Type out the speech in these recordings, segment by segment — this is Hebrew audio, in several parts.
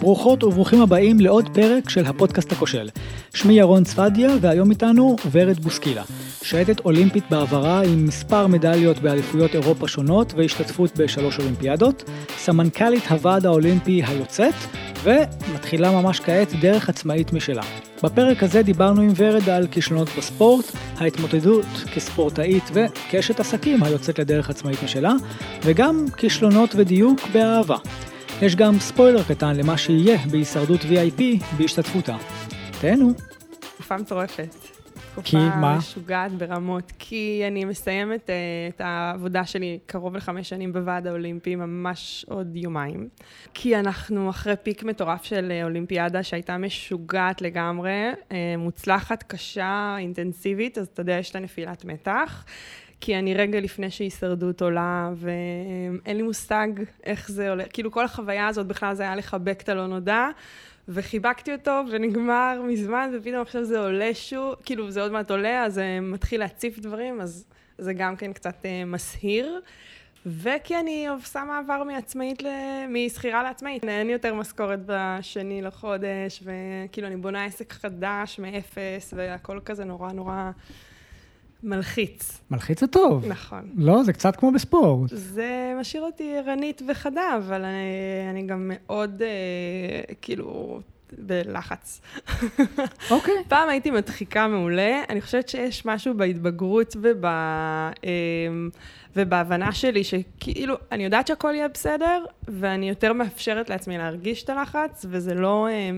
ברוכות וברוכים הבאים לעוד פרק של הפודקאסט הכושל. שמי ירון צפדיה והיום איתנו ורד בוסקילה, שייטת אולימפית בעברה עם מספר מדליות באליפויות אירופה שונות והשתתפות בשלוש אולימפיאדות, סמנכ"לית הוועד האולימפי היוצאת ומתחילה ממש כעת דרך עצמאית משלה. בפרק הזה דיברנו עם ורד על כישלונות בספורט, ההתמודדות כספורטאית וכאשת עסקים היוצאת לדרך עצמאית משלה, וגם כישלונות ודיוק באהבה. יש גם ספוילר קטן למה שיהיה בהישרדות VIP בהשתתפותה. תהנו. תקופה מטורפת. כי מה? תקופה משוגעת ברמות, כי אני מסיימת uh, את העבודה שלי קרוב לחמש שנים בוועד האולימפי, ממש עוד יומיים. כי אנחנו אחרי פיק מטורף של uh, אולימפיאדה שהייתה משוגעת לגמרי, uh, מוצלחת, קשה, אינטנסיבית, אז אתה יודע, יש לה נפילת מתח. כי אני רגע לפני שהישרדות עולה, ואין לי מושג איך זה עולה. כאילו, כל החוויה הזאת בכלל זה היה לחבק את הלא נודע, וחיבקתי אותו, ונגמר מזמן, ופתאום עכשיו זה עולה שוב, כאילו, זה עוד מעט עולה, אז זה מתחיל להציף דברים, אז זה גם כן קצת uh, מסהיר. וכי אני עושה מעבר מעצמאית, משכירה לעצמאית. אין יותר משכורת בשני לחודש, וכאילו אני בונה עסק חדש מאפס, והכל כזה נורא נורא מלחיץ. מלחיץ זה טוב. נכון. לא, זה קצת כמו בספורט. זה משאיר אותי ערנית וחדה, אבל אני, אני גם מאוד, אה, כאילו, בלחץ. אוקיי. פעם הייתי מדחיקה מעולה, אני חושבת שיש משהו בהתבגרות וב... אה, ובהבנה שלי שכאילו, אני יודעת שהכל יהיה בסדר, ואני יותר מאפשרת לעצמי להרגיש את הלחץ, וזה לא אה,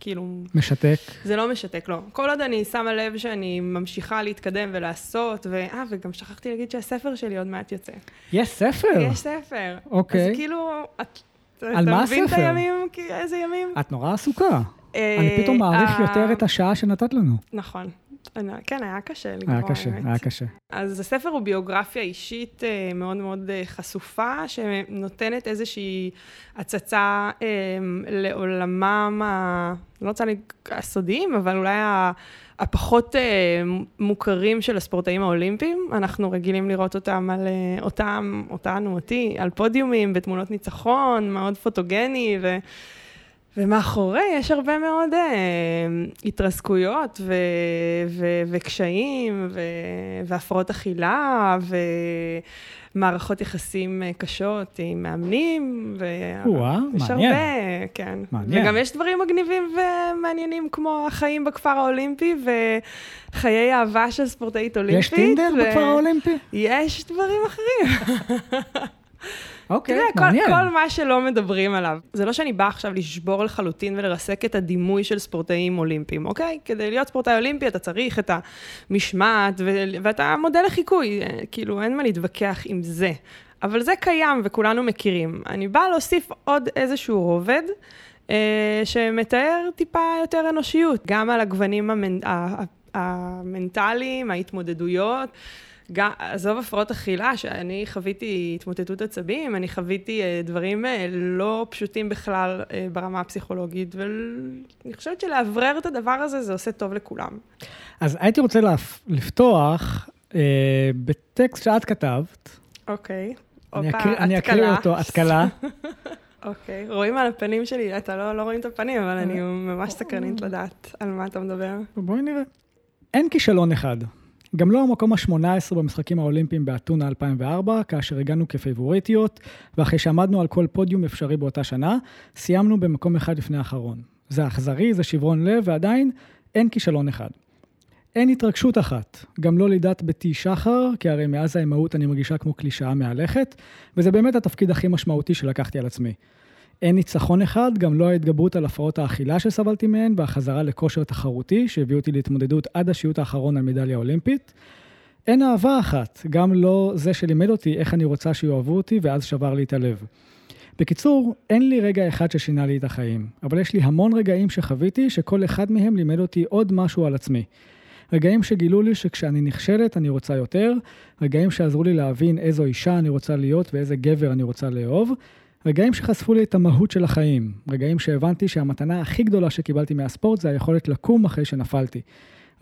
כאילו... משתק. זה לא משתק, לא. כל עוד אני שמה לב שאני ממשיכה להתקדם ולעשות, ו... אה, וגם שכחתי להגיד שהספר שלי עוד מעט יוצא. יש ספר? יש ספר. אוקיי. אז כאילו, את... על מה הספר? אתה מבין את הימים? איזה ימים? את נורא עסוקה. אה, אני פתאום מעריך אה, יותר את השעה שנתת לנו. נכון. כן, היה קשה לגמור, היה קשה, האמת. היה קשה. אז הספר הוא ביוגרפיה אישית אה, מאוד מאוד חשופה, שנותנת איזושהי הצצה אה, לעולמם, ה... לא רוצה להגיד הסודיים, אבל אולי ה... הפחות אה, מוכרים של הספורטאים האולימפיים. אנחנו רגילים לראות אותם על, אה, אותם, אותנו, אותי, על פודיומים, בתמונות ניצחון, מאוד פוטוגני, ו... ומאחורי יש הרבה מאוד אה, התרסקויות ו, ו, וקשיים ו, והפרעות אכילה ומערכות יחסים אה, קשות עם מאמנים. וואה, יש מעניין. הרבה, כן. מעניין. וגם יש דברים מגניבים ומעניינים כמו החיים בכפר האולימפי וחיי אהבה של ספורטאית אולימפית. יש טינדר ו- בכפר האולימפי? יש דברים אחרים. אוקיי, אתה יודע, כל, מעניין. כל מה שלא מדברים עליו. זה לא שאני באה עכשיו לשבור לחלוטין ולרסק את הדימוי של ספורטאים אולימפיים, אוקיי? כדי להיות ספורטאי אולימפי אתה צריך את המשמעת, ו- ואתה מודל לחיקוי, אה, כאילו, אין מה להתווכח עם זה. אבל זה קיים וכולנו מכירים. אני באה להוסיף עוד איזשהו רובד. אה, שמתאר טיפה יותר אנושיות, גם על הגוונים המנ... המנטליים, ההתמודדויות. גם, עזוב הפרעות אכילה, שאני חוויתי התמוטטות עצבים, אני חוויתי אה, דברים אה, לא פשוטים בכלל אה, ברמה הפסיכולוגית, ואני חושבת שלאוורר את הדבר הזה, זה עושה טוב לכולם. אז הייתי רוצה לפ- לפתוח אה, בטקסט שאת כתבת. אוקיי. אני אקריא- אני אקריא. אותו, התקלה. אוקיי, רואים על הפנים שלי, אתה לא, לא רואים את הפנים, אבל אני ממש סקרנית לדעת על מה אתה מדבר. בואי נראה. אין כישלון אחד. גם לא המקום ה-18 במשחקים האולימפיים באתונה 2004, כאשר הגענו כפייבוריטיות, ואחרי שעמדנו על כל פודיום אפשרי באותה שנה, סיימנו במקום אחד לפני האחרון. זה אכזרי, זה שברון לב, ועדיין אין כישלון אחד. אין התרגשות אחת, גם לא לידת ביתי שחר, כי הרי מאז האימהות אני מרגישה כמו קלישאה מהלכת, וזה באמת התפקיד הכי משמעותי שלקחתי על עצמי. אין ניצחון אחד, גם לא ההתגברות על הפרעות האכילה שסבלתי מהן, והחזרה לכושר תחרותי, שהביא אותי להתמודדות עד השיעוט האחרון על מדליה אולימפית. אין אהבה אחת, גם לא זה שלימד אותי איך אני רוצה שיאהבו אותי, ואז שבר לי את הלב. בקיצור, אין לי רגע אחד ששינה לי את החיים, אבל יש לי המון רגעים שחוויתי, שכל אחד מהם לימד אותי עוד משהו על עצמי. רגעים שגילו לי שכשאני נכשלת אני רוצה יותר, רגעים שעזרו לי להבין איזו אישה אני רוצה להיות ואיזה גבר אני רוצה לאהוב, רגעים שחשפו לי את המהות של החיים, רגעים שהבנתי שהמתנה הכי גדולה שקיבלתי מהספורט זה היכולת לקום אחרי שנפלתי.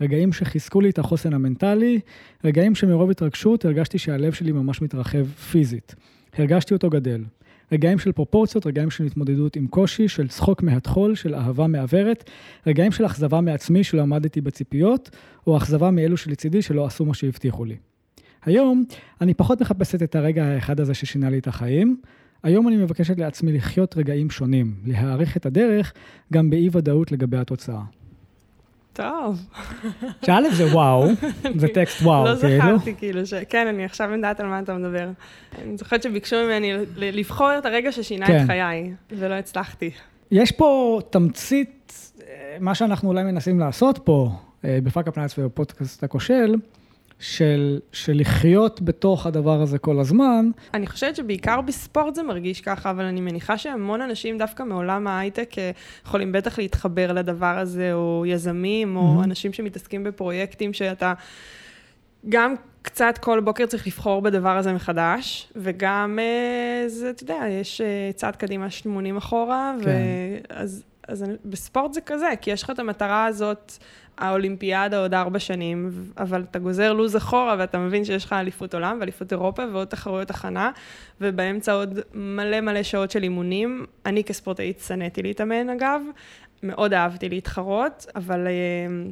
רגעים שחיזקו לי את החוסן המנטלי, רגעים שמרוב התרגשות הרגשתי שהלב שלי ממש מתרחב פיזית. הרגשתי אותו גדל. רגעים של פרופורציות, רגעים של התמודדות עם קושי, של צחוק מהטחול, של אהבה מעוורת, רגעים של אכזבה מעצמי שלא עמדתי בציפיות, או אכזבה מאלו שלצידי שלא עשו מה שהבטיחו לי. היום אני פחות מחפשת את הרגע האחד הזה ששינה לי את החיים. היום אני מבקשת לעצמי לחיות רגעים שונים, להעריך את הדרך גם באי ודאות לגבי התוצאה. טוב. שא' זה וואו, זה טקסט וואו, לא כאילו. זכרתי, כאילו, ש... כן, אני עכשיו יודעת על מה אתה מדבר. אני זוכרת שביקשו ממני לבחור את הרגע ששינה כן. את חיי, ולא הצלחתי. יש פה תמצית, אה, מה שאנחנו אולי מנסים לעשות פה, אה, בפאק אפ ובפודקאסט הכושל, של, של לחיות בתוך הדבר הזה כל הזמן. אני חושבת שבעיקר בספורט זה מרגיש ככה, אבל אני מניחה שהמון אנשים דווקא מעולם ההייטק אה, יכולים בטח להתחבר לדבר הזה, או יזמים, או Mhm. אנשים שמתעסקים בפרויקטים שאתה גם קצת כל בוקר צריך לבחור בדבר הזה מחדש, וגם אה, זה, אתה יודע, יש אה, צעד קדימה 80 אחורה, כן. ואז אז בספורט זה כזה, כי יש לך את המטרה הזאת, האולימפיאדה עוד ארבע שנים, אבל אתה גוזר לו"ז אחורה ואתה מבין שיש לך אליפות עולם ואליפות אירופה ועוד תחרויות הכנה, ובאמצע עוד מלא מלא שעות של אימונים. אני כספורטאית שנאתי להתאמן אגב, מאוד אהבתי להתחרות, אבל... אה,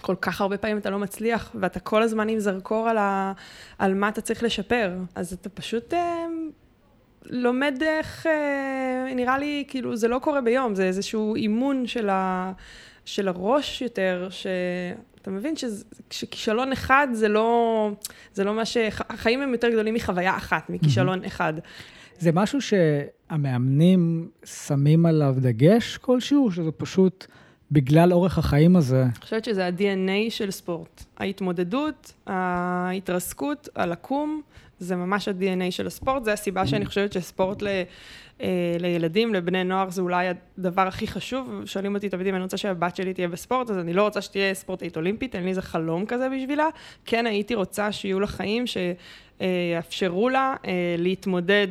כל כך הרבה פעמים אתה לא מצליח, ואתה כל הזמן עם זרקור על, ה, על מה אתה צריך לשפר. אז אתה פשוט אה, לומד איך, אה, נראה לי, כאילו, זה לא קורה ביום, זה איזשהו אימון של, ה, של הראש יותר, שאתה מבין שזה- שכישלון אחד זה לא, זה לא מה ש... החיים הם יותר גדולים מחוויה אחת, מכישלון אחד. זה משהו שהמאמנים שמים עליו דגש כלשהו, שזה פשוט בגלל אורך החיים הזה. אני חושבת שזה ה-DNA של ספורט. ההתמודדות, ההתרסקות, הלקום, זה ממש ה-DNA של הספורט. זו הסיבה שאני חושבת שספורט ל, אה, לילדים, לבני נוער, זה אולי הדבר הכי חשוב. שואלים אותי תמיד אם אני רוצה שהבת שלי תהיה בספורט, אז אני לא רוצה שתהיה ספורטאית אולימפית, אין לי איזה חלום כזה בשבילה. כן הייתי רוצה שיהיו לה חיים שיאפשרו לה אה, להתמודד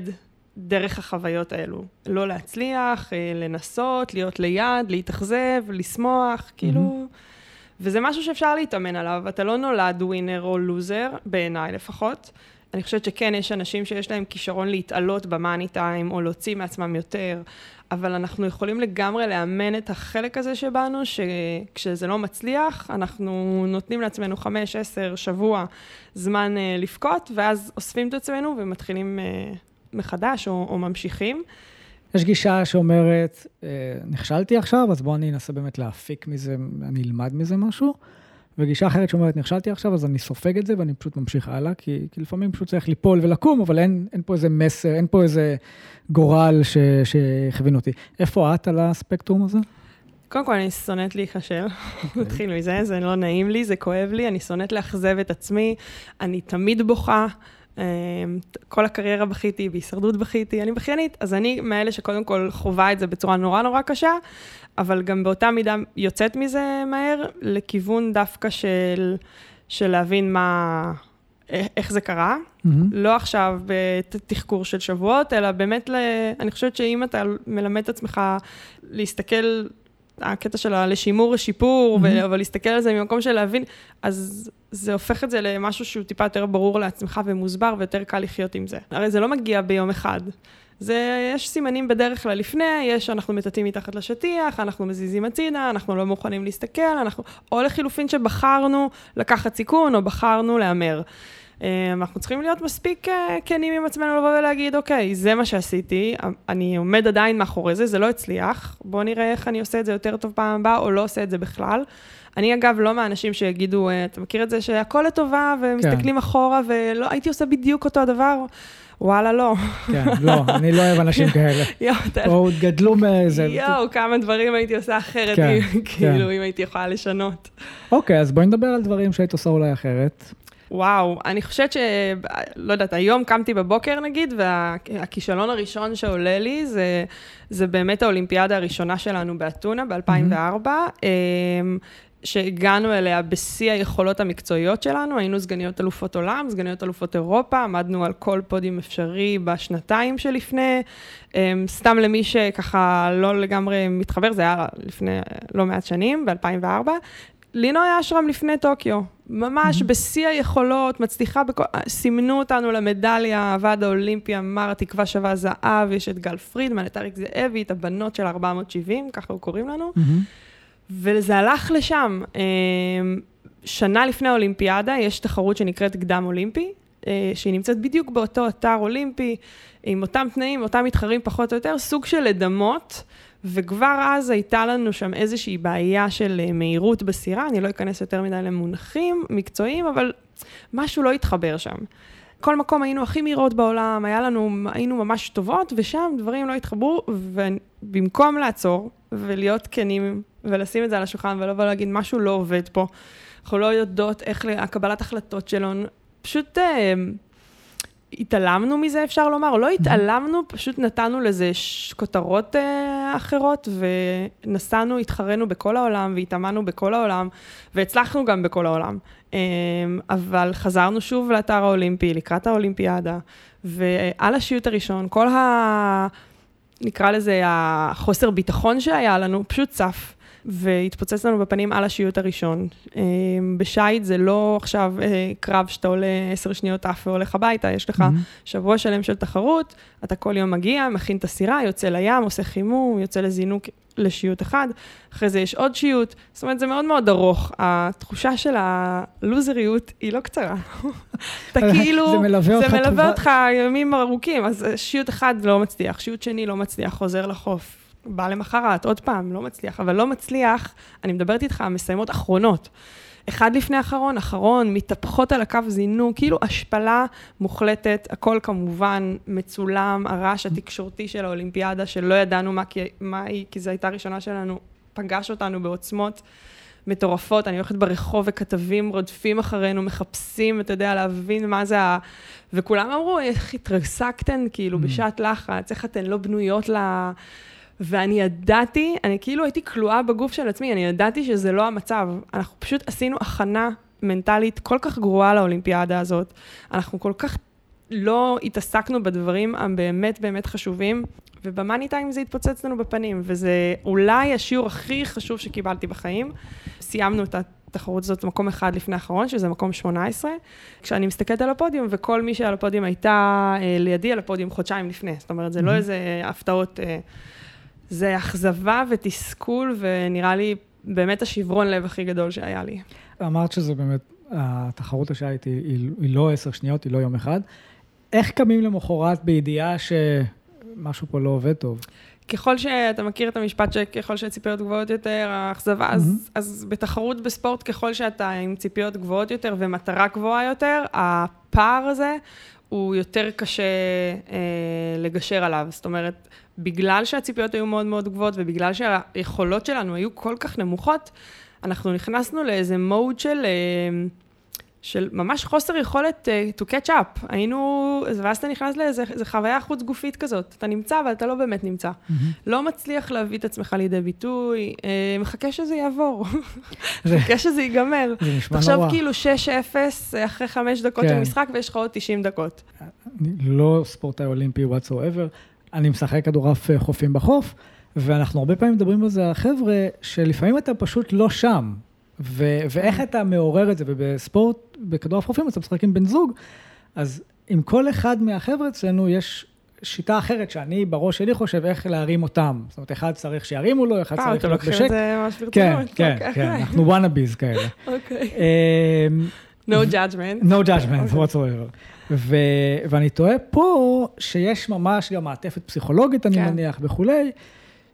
דרך החוויות האלו. לא להצליח, אה, לנסות, להיות ליד, להתאכזב, לשמוח, כאילו... וזה משהו שאפשר להתאמן עליו, אתה לא נולד ווינר או לוזר, בעיניי לפחות. אני חושבת שכן, יש אנשים שיש להם כישרון להתעלות במאני טיים, או להוציא מעצמם יותר, אבל אנחנו יכולים לגמרי לאמן את החלק הזה שבנו, שכשזה לא מצליח, אנחנו נותנים לעצמנו חמש, עשר, שבוע זמן אה, לבכות, ואז אוספים את עצמנו ומתחילים אה, מחדש, או, או ממשיכים. יש גישה שאומרת, אה, נכשלתי עכשיו, אז בואו אני אנסה באמת להפיק מזה, אני אלמד מזה משהו. וגישה אחרת שאומרת, נכשלתי עכשיו, אז אני סופג את זה ואני פשוט ממשיך הלאה, כי, כי לפעמים פשוט צריך ליפול ולקום, אבל אין, אין פה איזה מסר, אין פה איזה גורל ש, שכיוון אותי. איפה את על הספקטרום הזה? קודם כל, אני שונאת להיכשל. נתחיל מזה, זה לא נעים לי, זה כואב לי, אני שונאת לאכזב את עצמי, אני תמיד בוכה. אה, כל הקריירה בכיתי, בהישרדות בכיתי, אני בכיינית, אז אני מאלה שקודם כל חווה את זה בצורה נורא נורא קשה, אבל גם באותה מידה יוצאת מזה מהר, לכיוון דווקא של, של להבין מה, איך זה קרה. לא עכשיו בתחקור של שבועות, אלא באמת, ל... אני חושבת שאם אתה מלמד את עצמך להסתכל, הקטע של הלשימור ושיפור, Mhm. אבל להסתכל על זה ממקום של להבין, אז זה הופך את זה למשהו שהוא טיפה יותר ברור לעצמך ומוסבר, ויותר קל לחיות עם זה. הרי זה לא מגיע ביום אחד. זה, יש סימנים בדרך כלל לפני, יש, אנחנו מטאטאים מתחת לשטיח, אנחנו מזיזים הצידה, אנחנו לא מוכנים להסתכל, אנחנו, או לחילופין שבחרנו לקחת סיכון, או בחרנו להמר. אה, אנחנו צריכים להיות מספיק אה, כנים עם עצמנו לבוא ולהגיד, אוקיי, זה מה שעשיתי, אני עומד עדיין מאחורי זה, זה לא הצליח, בואו נראה איך אני עושה את זה יותר טוב פעם הבאה, או לא עושה את זה בכלל. אני אגב לא מהאנשים שיגידו, אה, אתה מכיר את זה שהכל לטובה, ומסתכלים כן. אחורה, ולא, הייתי עושה בדיוק אותו הדבר. וואלה, לא. כן, לא, אני לא אוהב אנשים כאלה. יואו. או גדלו מאיזה... יואו, כמה דברים הייתי עושה אחרת, כן, אם- כאילו, כן. אם הייתי יכולה לשנות. אוקיי, אז בואי נדבר על דברים שהיית עושה אולי אחרת. וואו, אני חושבת ש... לא יודעת, היום קמתי בבוקר נגיד, והכישלון הראשון שעולה לי זה, זה באמת האולימפיאדה הראשונה שלנו באתונה ב-2004. שהגענו אליה בשיא היכולות המקצועיות שלנו, היינו סגניות אלופות עולם, סגניות אלופות אירופה, עמדנו על כל פודיום אפשרי בשנתיים שלפני. אמ, סתם למי שככה לא לגמרי מתחבר, זה היה לפני לא מעט שנים, ב-2004. לינוי אשרם לפני טוקיו, ממש בשיא היכולות, מצליחה, בכל... סימנו אותנו למדליה, הוועד האולימפי אמר, התקווה שווה זהב, יש את גל פרידמן, את אריק זאבי, את הבנות של 470, ככה הוא קוראים לנו, וזה הלך לשם. אמ, שנה לפני האולימפיאדה יש תחרות שנקראת קדם אולימפי, אה, שהיא נמצאת בדיוק באותו אתר אולימפי, עם אותם תנאים, אותם מתחרים פחות או יותר, סוג של לדמות. וכבר אז הייתה לנו שם איזושהי בעיה של אה, מהירות בסירה, אני לא אכנס יותר מדי למונחים מקצועיים, אבל משהו לא התחבר שם. כל מקום היינו הכי מהירות בעולם, היה לנו, היינו ממש טובות, ושם דברים לא התחברו, ובמקום לעצור ולהיות כנים ולשים את זה על השולחן ולבוא להגיד, משהו לא עובד פה, אנחנו לא יודעות איך הקבלת החלטות שלנו, פשוט... אה, התעלמנו מזה, אפשר לומר, או לא התעלמנו, פשוט נתנו לזה כותרות אה, אחרות, ונסענו, התחרנו בכל העולם, והתאמנו בכל העולם, והצלחנו גם בכל העולם. אה, אבל חזרנו שוב לאתר האולימפי, לקראת האולימפיאדה, ועל השיוט הראשון, כל ה... נקרא לזה החוסר ביטחון שהיה לנו, פשוט צף. והתפוצץ לנו בפנים על השיוט הראשון. אה, בשייט זה לא עכשיו אה, קרב שאתה עולה עשר שניות עף והולך הביתה, יש לך mm-hmm. שבוע שלם של תחרות, אתה כל יום מגיע, מכין את הסירה, יוצא לים, עושה חימום, יוצא לזינוק לשיוט אחד, אחרי זה יש עוד שיוט, זאת אומרת, זה מאוד מאוד ארוך. התחושה של הלוזריות היא לא קצרה. אתה כאילו, זה מלווה אותך, זה מלווה אותך ימים ארוכים, אז שיוט אחד לא מצליח, שיוט שני לא מצליח, חוזר לחוף. בא למחרת, עוד פעם, לא מצליח, אבל לא מצליח, אני מדברת איתך, מסיימות אחרונות. אחד לפני אחרון, אחרון, מתהפכות על הקו זינו, כאילו השפלה מוחלטת, הכל כמובן מצולם, הרעש התקשורתי של האולימפיאדה, שלא ידענו מה, מה היא, כי זו הייתה הראשונה שלנו, פגש אותנו בעוצמות מטורפות. אני הולכת ברחוב וכתבים רודפים אחרינו, מחפשים, אתה יודע, להבין מה זה ה... וכולם אמרו, איך התרסקתן, כאילו, mm. בשעת לחץ, איך אתן לא בנויות ל... לה... ואני ידעתי, אני כאילו הייתי כלואה בגוף של עצמי, אני ידעתי שזה לא המצב. אנחנו פשוט עשינו הכנה מנטלית כל כך גרועה לאולימפיאדה הזאת. אנחנו כל כך לא התעסקנו בדברים הבאמת באמת חשובים, ובמאני טיים זה התפוצץ לנו בפנים, וזה אולי השיעור הכי חשוב שקיבלתי בחיים. סיימנו את התחרות הזאת מקום אחד לפני האחרון, שזה מקום 18. כשאני מסתכלת על הפודיום, וכל מי שעל הפודיום הייתה אה, לידי על הפודיום חודשיים לפני. זאת אומרת, זה לא איזה הפתעות... אה, זה אכזבה ותסכול, ונראה לי באמת השברון לב הכי גדול שהיה לי. אמרת שזה באמת, התחרות השייט היא, היא, היא לא עשר שניות, היא לא יום אחד. איך קמים למחרת בידיעה שמשהו פה לא עובד טוב? ככל שאתה מכיר את המשפט שככל שהציפיות גבוהות יותר, האכזבה, mm-hmm. אז, אז בתחרות בספורט, ככל שאתה עם ציפיות גבוהות יותר ומטרה גבוהה יותר, הפער הזה הוא יותר קשה אה, לגשר עליו. זאת אומרת, בגלל שהציפיות היו מאוד מאוד גבוהות ובגלל שהיכולות שלנו היו כל כך נמוכות, אנחנו נכנסנו לאיזה מוד של, אה, של ממש חוסר יכולת uh, to catch up. היינו, ואז אתה נכנס לאיזה חוויה חוץ גופית כזאת. אתה נמצא, אבל אתה לא באמת נמצא. Mm-hmm. לא מצליח להביא את עצמך לידי ביטוי, uh, מחכה שזה יעבור. מחכה שזה ייגמר. זה נשמע נורא. תחשוב כאילו 6-0 אחרי 5 דקות כן. של משחק ויש לך עוד 90 דקות. לא ספורטאי אולימפי whatsoever. אני משחק כדורעף אה, חופים בחוף, ואנחנו הרבה פעמים מדברים על זה על החבר'ה, שלפעמים אתה פשוט לא שם. ו- ואיך אתה מעורר את זה, ובספורט, בכדורעף חופים אתה משחק עם בן זוג, אז עם כל אחד מהחבר'ה אצלנו יש שיטה אחרת שאני בראש שלי חושב איך להרים אותם. זאת אומרת, אחד צריך שירימו לו, אחד צריך להיות בשקט. אתה לוקח את זה ממש ברצינות. כן, כן, אוקיי. כן, אנחנו וואנאביז כאלה. אוקיי. No judgment. no judgment whatsoever. ו- ואני טועה פה שיש ממש גם מעטפת פסיכולוגית, אני כן. מניח, וכולי,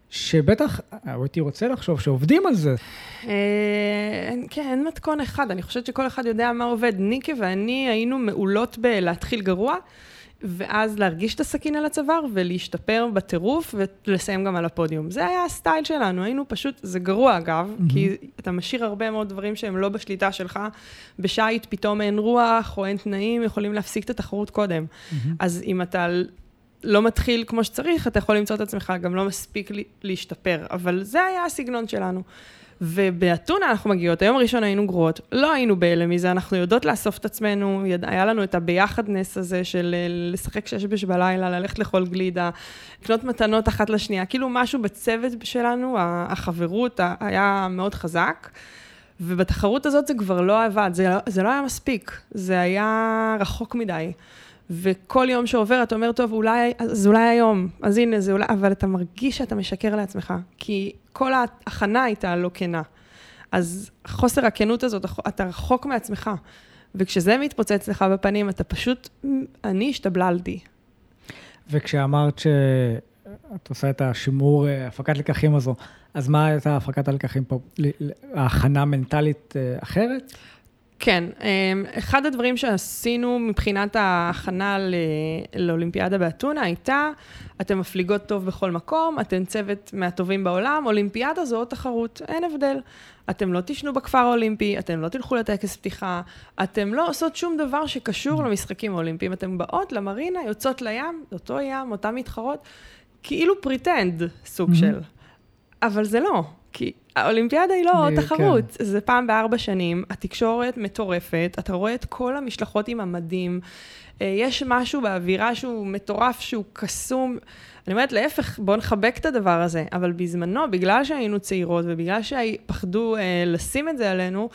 שבטח, הייתי רוצה לחשוב שעובדים על זה. אה, כן, אין מתכון אחד, אני חושבת שכל אחד יודע מה עובד. ניקה ואני היינו מעולות בלהתחיל גרוע. ואז להרגיש את הסכין על הצוואר ולהשתפר בטירוף ולסיים גם על הפודיום. זה היה הסטייל שלנו, היינו פשוט, זה גרוע אגב, mm-hmm. כי אתה משאיר הרבה מאוד דברים שהם לא בשליטה שלך. בשייט פתאום אין רוח או אין תנאים, יכולים להפסיק את התחרות קודם. Mm-hmm. אז אם אתה לא מתחיל כמו שצריך, אתה יכול למצוא את עצמך גם לא מספיק להשתפר, אבל זה היה הסגנון שלנו. ובאתונה אנחנו מגיעות, היום הראשון היינו גרועות, לא היינו בהלם מזה, אנחנו יודעות לאסוף את עצמנו. היה לנו את הביחדנס הזה של אה, לשחק שש בש בלילה, ללכת לאכול גלידה, לקנות מתנות אחת לשנייה, כאילו משהו בצוות שלנו, החברות היה מאוד חזק. ובתחרות הזאת זה כבר לא עבד, זה, זה לא היה מספיק, זה היה רחוק מדי. וכל יום שעובר אתה אומר, טוב, אולי, אז אולי היום, אז הנה, זה אולי, אבל אתה מרגיש שאתה משקר לעצמך, כי כל ההכנה הייתה לא כנה. אז חוסר הכנות הזאת, אתה רחוק מעצמך. וכשזה מתפוצץ לך בפנים, אתה פשוט, אני השתבללתי. וכשאמרת שאת עושה את השימור, אה, הפקת לקחים הזו, אז מה הייתה הפקת הלקחים פה? ההכנה מנטלית אה, אחרת? כן, אמ, אחד הדברים שעשינו מבחינת ההכנה לאולימפיאדה באתונה הייתה, אתן מפליגות טוב בכל מקום, אתן צוות מהטובים בעולם, אולימפיאדה זו עוד תחרות, אין הבדל. אתם לא תישנו בכפר האולימפי, אתם לא תלכו לטקס פתיחה, אתם לא עושות שום דבר שקשור mm. למשחקים האולימפיים, אתן באות למרינה, יוצאות לים, אותו ים, אותן מתחרות, כאילו pretend סוג mm-hmm. של. אבל זה לא, כי האולימפיאדה היא לא עוד תחרות, כן. זה פעם בארבע שנים, התקשורת מטורפת, אתה רואה את כל המשלחות עם המדים, אה, יש משהו באווירה שהוא מטורף, שהוא קסום. אני אומרת, להפך, בואו נחבק את הדבר הזה. אבל בזמנו, בגלל שהיינו צעירות ובגלל שפחדו אה, לשים את זה עלינו,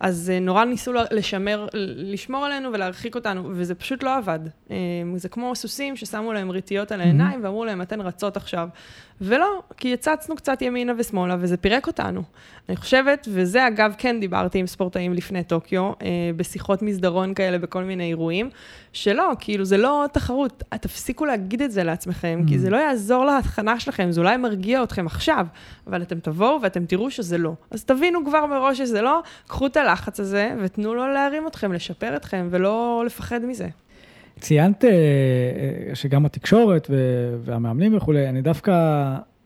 אז אה, נורא ניסו לשמר, לשמור עלינו ולהרחיק אותנו, וזה פשוט לא עבד. אה, זה כמו סוסים ששמו להם ריטיות על העיניים mm-hmm. ואמרו להם, אתן רצות עכשיו. ולא, כי הצצנו קצת ימינה ושמאלה, וזה פירק אותנו. אני חושבת, וזה אגב, כן דיברתי עם ספורטאים לפני טוקיו, אה, בשיחות מסדרון כאלה בכל מיני אירועים, שלא, כאילו, זה לא תחרות. תפסיקו להגיד את זה לעצמכם, mm. כי זה לא יעזור להכנה שלכם, זה אולי מרגיע אתכם עכשיו, אבל אתם תבואו ואתם תראו שזה לא. אז תבינו כבר מראש שזה לא, קחו את הלחץ הזה ותנו לו להרים אתכם, לשפר אתכם, ולא לפחד מזה. ציינת אה, אה, שגם התקשורת והמאמנים וכולי, אני דווקא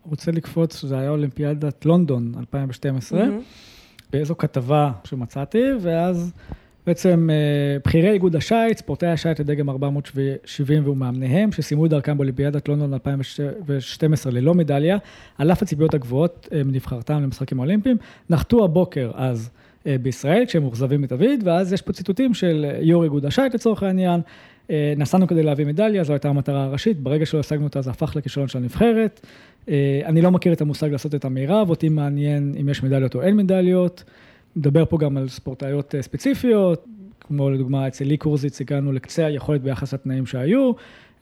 רוצה לקפוץ, זה היה אולימפיאדת לונדון 2012, mm-hmm. באיזו כתבה שמצאתי, ואז בעצם אה, בכירי איגוד השיט, ספורטאי השיט לדגם 470 ומאמניהם, שסיימו את דרכם באולימפיאדת לונדון 2012 ללא מדליה, על אף הציפיות הגבוהות מנבחרתם למשחקים האולימפיים, נחתו הבוקר אז בישראל, כשהם מאוכזבים מתאביד, ואז יש פה ציטוטים של יו"ר איגוד השיט לצורך העניין, אה, נסענו כדי להביא מדליה, זו הייתה המטרה הראשית, ברגע שלא השגנו אותה זה הפך לכישלון של הנבחרת. אה, אני לא מכיר את המושג לעשות את המירב, אותי מעניין אם יש מדליות או אין מדליות. מדבר פה גם על ספורטאיות אה, ספציפיות, כמו לדוגמה אצל לי קורזיץ הגענו לקצה היכולת ביחס לתנאים שהיו,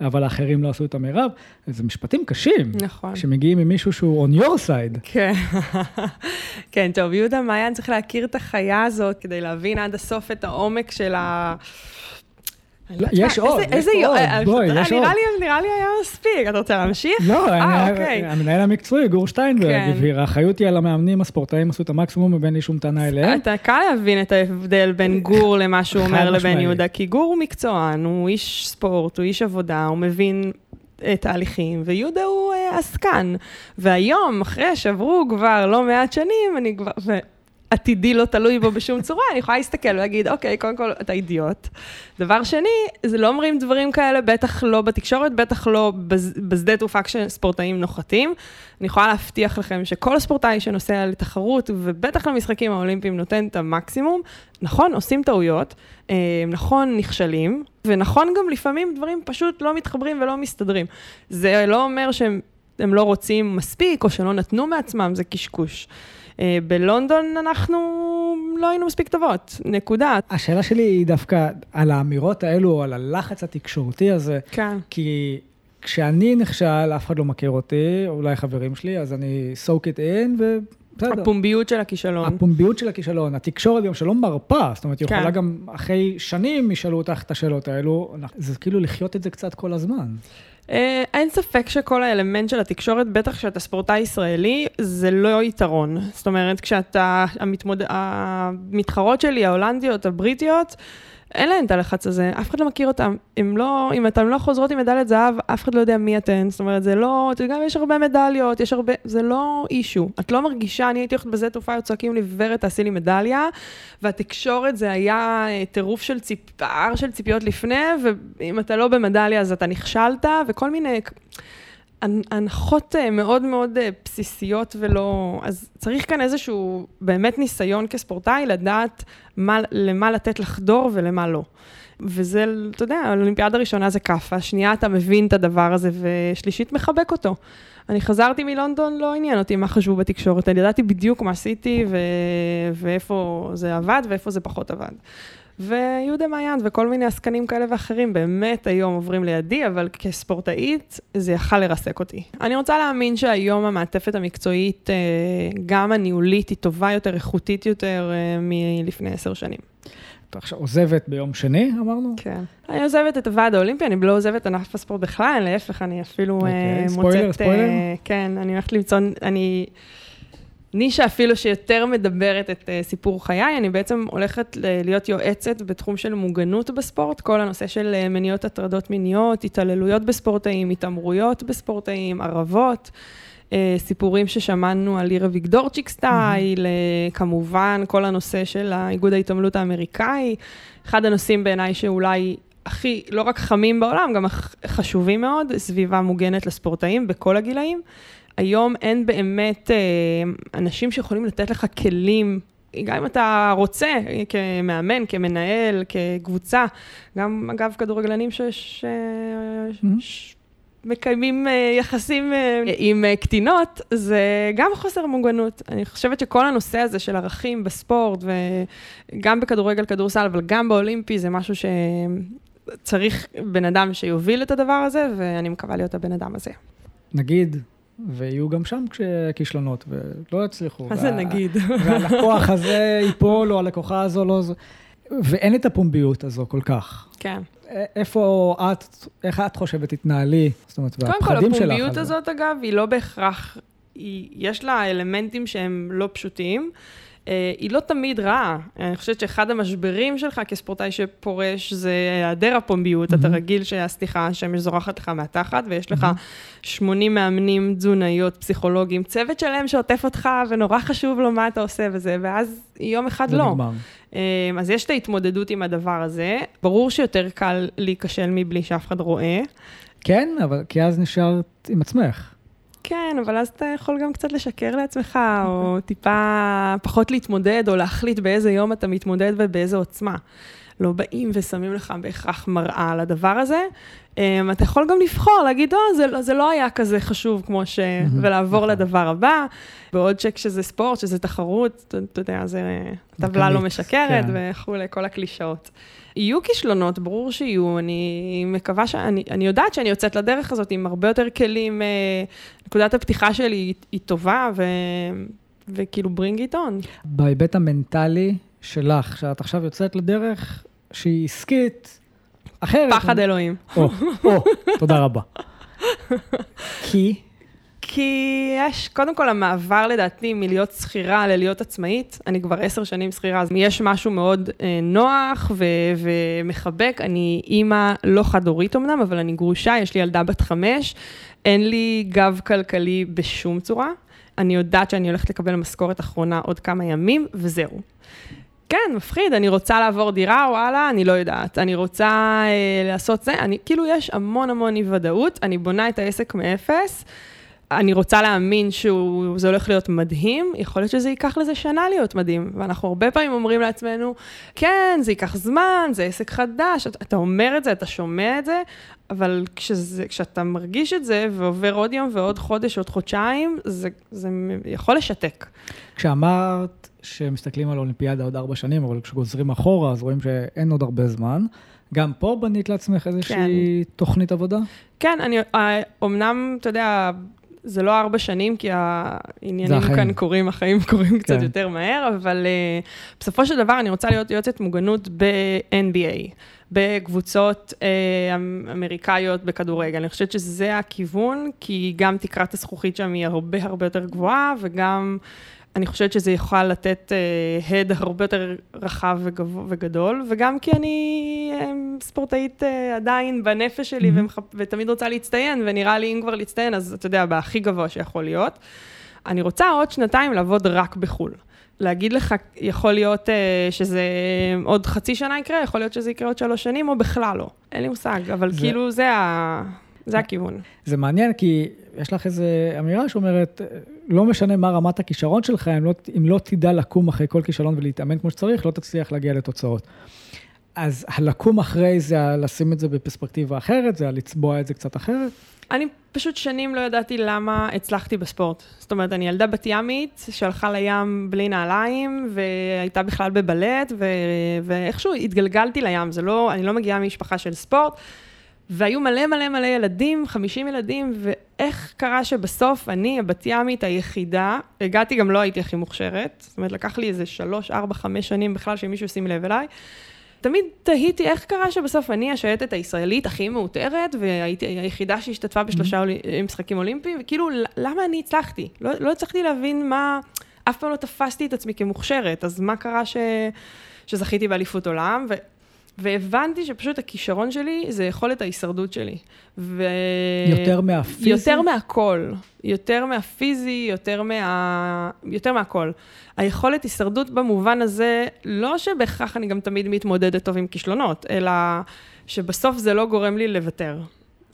אבל האחרים לא עשו את המירב. זה משפטים קשים. נכון. שמגיעים ממישהו שהוא on your side. כן. כן, טוב, יהודה מעיין צריך להכיר את החיה הזאת כדי להבין עד הסוף את העומק של ה... יש עוד, יש עוד, אה, בואי, יש עוד. נראה לי היה מספיק, אתה רוצה להמשיך? לא, אה, אוקיי. המנהל המקצועי, גור שטיינברג, כן. הבהיר, האחריות היא על המאמנים, הספורטאים עשו את המקסימום ואין לי שום טענה אליהם. אתה קל להבין את ההבדל בין גור למה שהוא אומר לבין יהודה, כי גור הוא מקצוען, הוא איש ספורט, הוא איש עבודה, הוא מבין תהליכים, ויהודה הוא אה, עסקן. והיום, אחרי שעברו כבר לא מעט שנים, אני כבר... עתידי לא תלוי בו בשום צורה, אני יכולה להסתכל ולהגיד, אוקיי, קודם כל, אתה אידיוט. דבר שני, זה לא אומרים דברים כאלה, בטח לא בתקשורת, בטח לא בשדה תעופה כשספורטאים נוחתים. אני יכולה להבטיח לכם שכל ספורטאי שנוסע לתחרות, ובטח למשחקים האולימפיים, נותן את המקסימום. נכון, עושים טעויות, אה, נכון, נכשלים, ונכון גם לפעמים דברים פשוט לא מתחברים ולא מסתדרים. זה לא אומר שהם לא רוצים מספיק, או שלא נתנו מעצמם, זה קשקוש. אה, בלונדון אנחנו לא היינו מספיק טובות, נקודה. השאלה שלי היא דווקא על האמירות האלו, על הלחץ התקשורתי הזה. כן. כי כשאני נכשל, אף אחד לא מכיר אותי, אולי חברים שלי, אז אני soak it in, ו... בסדר. הפומביות של הכישלון. הפומביות של הכישלון, התקשורת גם שלא מרפה, זאת אומרת, היא כן. יכולה גם אחרי שנים ישאלו אותך את השאלות האלו, זה כאילו לחיות את זה קצת כל הזמן. אה, אין ספק שכל האלמנט של התקשורת, בטח כשאתה ספורטאי ישראלי, זה לא יתרון. זאת אומרת, כשאתה, המתמוד... המתחרות שלי, ההולנדיות, הבריטיות, אין להן את הלחץ הזה, אף אחד לא מכיר אותן. אם לא, אם אתן לא חוזרות עם מדליית זהב, אף אחד לא יודע מי אתן. זאת אומרת, זה לא, אתה יודע, יש הרבה מדליות, יש הרבה, זה לא אישו. את לא מרגישה, אני הייתי הולכת בזה תעופה, היו צועקים לי, ורד, תעשי לי מדליה, והתקשורת זה היה אה, טירוף של ציפ... פער של ציפיות לפני, ואם אתה לא במדליה אז אתה נכשלת, וכל מיני... הנחות אה, מאוד מאוד אה, בסיסיות ולא... אז צריך כאן איזשהו באמת ניסיון כספורטאי לדעת מה, למה לתת לחדור ולמה לא. וזה, אתה יודע, האולימפיאדה הראשונה זה כאפה, שנייה אתה מבין את הדבר הזה, ושלישית מחבק אותו. אני חזרתי מלונדון, לא עניין אותי מה חשבו בתקשורת, אני ידעתי בדיוק מה עשיתי ו... ואיפה זה עבד ואיפה זה פחות עבד. ויהודה מעיין וכל מיני עסקנים כאלה ואחרים באמת היום עוברים לידי, אבל כספורטאית זה יכל לרסק אותי. אני רוצה להאמין שהיום המעטפת המקצועית, אה, גם הניהולית, היא טובה יותר, איכותית יותר אה, מלפני עשר שנים. את עכשיו עוזבת ביום שני, אמרנו? כן. אני עוזבת את הוועד האולימפי, אני לא עוזבת ענף הספורט בכלל, להפך, אני אפילו okay, אוקיי, מוצאת... ספוילר, ספוילר? כן, אני הולכת למצוא, אני... נישה אפילו שיותר מדברת את uh, סיפור חיי, אני בעצם הולכת להיות יועצת בתחום של מוגנות בספורט, כל הנושא של uh, מניעות הטרדות מיניות, התעללויות בספורטאים, התעמרויות בספורטאים, ערבות. uh, סיפורים ששמענו על עיר אביגדורצ'יק סטייל, mm-hmm. כמובן כל הנושא של איגוד ההתעמלות האמריקאי, אחד הנושאים בעיניי שאולי הכי, לא רק חמים בעולם, גם חשובים מאוד, סביבה מוגנת לספורטאים בכל הגילאים. היום אין באמת אה, אנשים שיכולים לתת לך כלים, גם אם אתה רוצה, כמאמן, כמנהל, כקבוצה, גם אגב כדורגלנים שיש... mm-hmm. מקיימים אה, יחסים אה, עם קטינות, זה גם חוסר מוגנות. אני חושבת שכל הנושא הזה של ערכים בספורט, וגם בכדורגל, כדורסל, אבל גם באולימפי, זה משהו שצריך בן אדם שיוביל את הדבר הזה, ואני מקווה להיות הבן אדם הזה. נגיד, ויהיו גם שם כישלונות, ולא יצליחו. מה זה נגיד? והלקוח הזה ייפול, או הלקוחה הזו לא... ואין את הפומביות הזו כל כך. כן. איפה את, איך את חושבת תתנהלי? זאת אומרת, והפחדים שלך. קודם כל, הפומביות הזאת, אגב, היא לא בהכרח, היא, יש לה אלמנטים שהם לא פשוטים. אה, היא לא תמיד רעה. אני חושבת שאחד המשברים שלך כספורטאי שפורש זה היעדר הפומביות. Mm-hmm. אתה רגיל שהסליחה, השמש זורחת לך מהתחת, ויש לך 80 מאמנים, תזונאיות, פסיכולוגים, צוות שלם שעוטף אותך, ונורא חשוב לו מה אתה עושה וזה, ואז יום אחד לא. נגמר. אה, אז יש את ההתמודדות עם הדבר הזה. ברור שיותר קל להיכשל מבלי שאף אחד רואה. כן, אבל כי אז נשארת עם עצמך. כן, אבל אז אתה יכול גם קצת לשקר לעצמך, או טיפה פחות להתמודד, או להחליט באיזה יום אתה מתמודד ובאיזה עוצמה. לא באים ושמים לך בהכרח מראה על הדבר הזה. Um, אתה יכול גם לבחור, להגיד, או, זה, לא, זה לא היה כזה חשוב כמו ש... ולעבור נכון. לדבר הבא. בעוד שכשזה ספורט, שזה תחרות, אתה, יודע, זה טבלה לא משקרת כן. וכולי, כל הקלישאות. יהיו כישלונות, ברור שיהיו. אני מקווה ש... אני, יודעת שאני יוצאת לדרך הזאת עם הרבה יותר כלים. אה, נקודת הפתיחה שלי היא, היא טובה, ו... וכאילו bring it on. בהיבט המנטלי שלך, שאת עכשיו יוצאת לדרך שהיא עסקית אחרת. פחד אלוהים. או, או, תודה רבה. כי? כי יש, קודם כל, המעבר לדעתי מלהיות שכירה ללהיות עצמאית, אני כבר עשר שנים שכירה, אז יש משהו מאוד אה, נוח ו- ומחבק. אני אימא לא חד-הורית אמנם, אבל אני גרושה, יש לי ילדה בת חמש, אין לי גב כלכלי בשום צורה. אני יודעת שאני הולכת לקבל משכורת אחרונה עוד כמה ימים, וזהו. כן, מפחיד, אני רוצה לעבור דירה, וואלה, אני לא יודעת. אני רוצה אה, לעשות זה, אני, כאילו, יש המון המון אי-ודאות, אני בונה את העסק מאפס. אני רוצה להאמין שזה הולך להיות מדהים, יכול להיות שזה ייקח לזה שנה להיות מדהים. ואנחנו הרבה פעמים אומרים לעצמנו, כן, זה ייקח זמן, זה עסק חדש, אתה, אתה אומר את זה, אתה שומע את זה, אבל כשזה, כשאתה מרגיש את זה ועובר עוד יום ועוד חודש, עוד חודשיים, זה, זה יכול לשתק. כשאמרת שמסתכלים על אולימפיאדה עוד ארבע שנים, אבל כשגוזרים אחורה, אז רואים שאין עוד הרבה זמן. גם פה בנית לעצמך איזושהי כן. תוכנית עבודה? כן, אני, אמנם, אתה יודע, זה לא ארבע שנים, כי העניינים כאן קורים, החיים קורים קצת כן. יותר מהר, אבל uh, בסופו של דבר אני רוצה להיות יועצת מוגנות ב-NBA, בקבוצות uh, אמריקאיות בכדורגל. אני חושבת שזה הכיוון, כי גם תקרת הזכוכית שם היא הרבה הרבה יותר גבוהה, וגם... אני חושבת שזה יכול לתת הד uh, הרבה יותר רחב וגדול, וגם כי אני um, ספורטאית uh, עדיין בנפש שלי, mm-hmm. ומח... ותמיד רוצה להצטיין, ונראה לי אם כבר להצטיין, אז אתה יודע, בהכי גבוה שיכול להיות. אני רוצה עוד שנתיים לעבוד רק בחו"ל. להגיד לך, יכול להיות uh, שזה עוד חצי שנה יקרה, יכול להיות שזה יקרה עוד שלוש שנים, או בכלל לא. אין לי מושג, אבל זה... כאילו זה ה... זה הכיוון. זה מעניין, כי יש לך איזו אמירה שאומרת, לא משנה מה רמת הכישרון שלך, אם לא, אם לא תדע לקום אחרי כל כישלון ולהתאמן כמו שצריך, לא תצליח להגיע לתוצאות. אז הלקום אחרי זה, לשים את זה בפרספקטיבה אחרת, זה לצבוע את זה קצת אחרת? אני פשוט שנים לא ידעתי למה הצלחתי בספורט. זאת אומרת, אני ילדה בת ימית שהלכה לים בלי נעליים, והייתה בכלל בבלט, ו... ואיכשהו התגלגלתי לים, זה לא, אני לא מגיעה ממשפחה של ספורט, והיו מלא מלא מלא ילדים, 50 ילדים, ואיך קרה שבסוף אני, הבת ימית היחידה, הגעתי, גם לא הייתי הכי מוכשרת, זאת אומרת, לקח לי איזה 3, 4, 5 שנים בכלל שמישהו ישים לב אליי. תמיד תהיתי איך קרה שבסוף אני השייטת הישראלית הכי מאותרת, והייתי היחידה שהשתתפה בשלושה mm-hmm. משחקים אולימפיים, וכאילו, למה אני הצלחתי? לא, לא הצלחתי להבין מה... אף פעם לא תפסתי את עצמי כמוכשרת, אז מה קרה ש... שזכיתי באליפות עולם? ו... והבנתי שפשוט הכישרון שלי זה יכולת ההישרדות שלי. ו... יותר מהפיזי? יותר מהכל. יותר מהפיזי, יותר, מה... יותר מהכל. היכולת הישרדות במובן הזה, לא שבהכרח אני גם תמיד מתמודדת טוב עם כישלונות, אלא שבסוף זה לא גורם לי לוותר.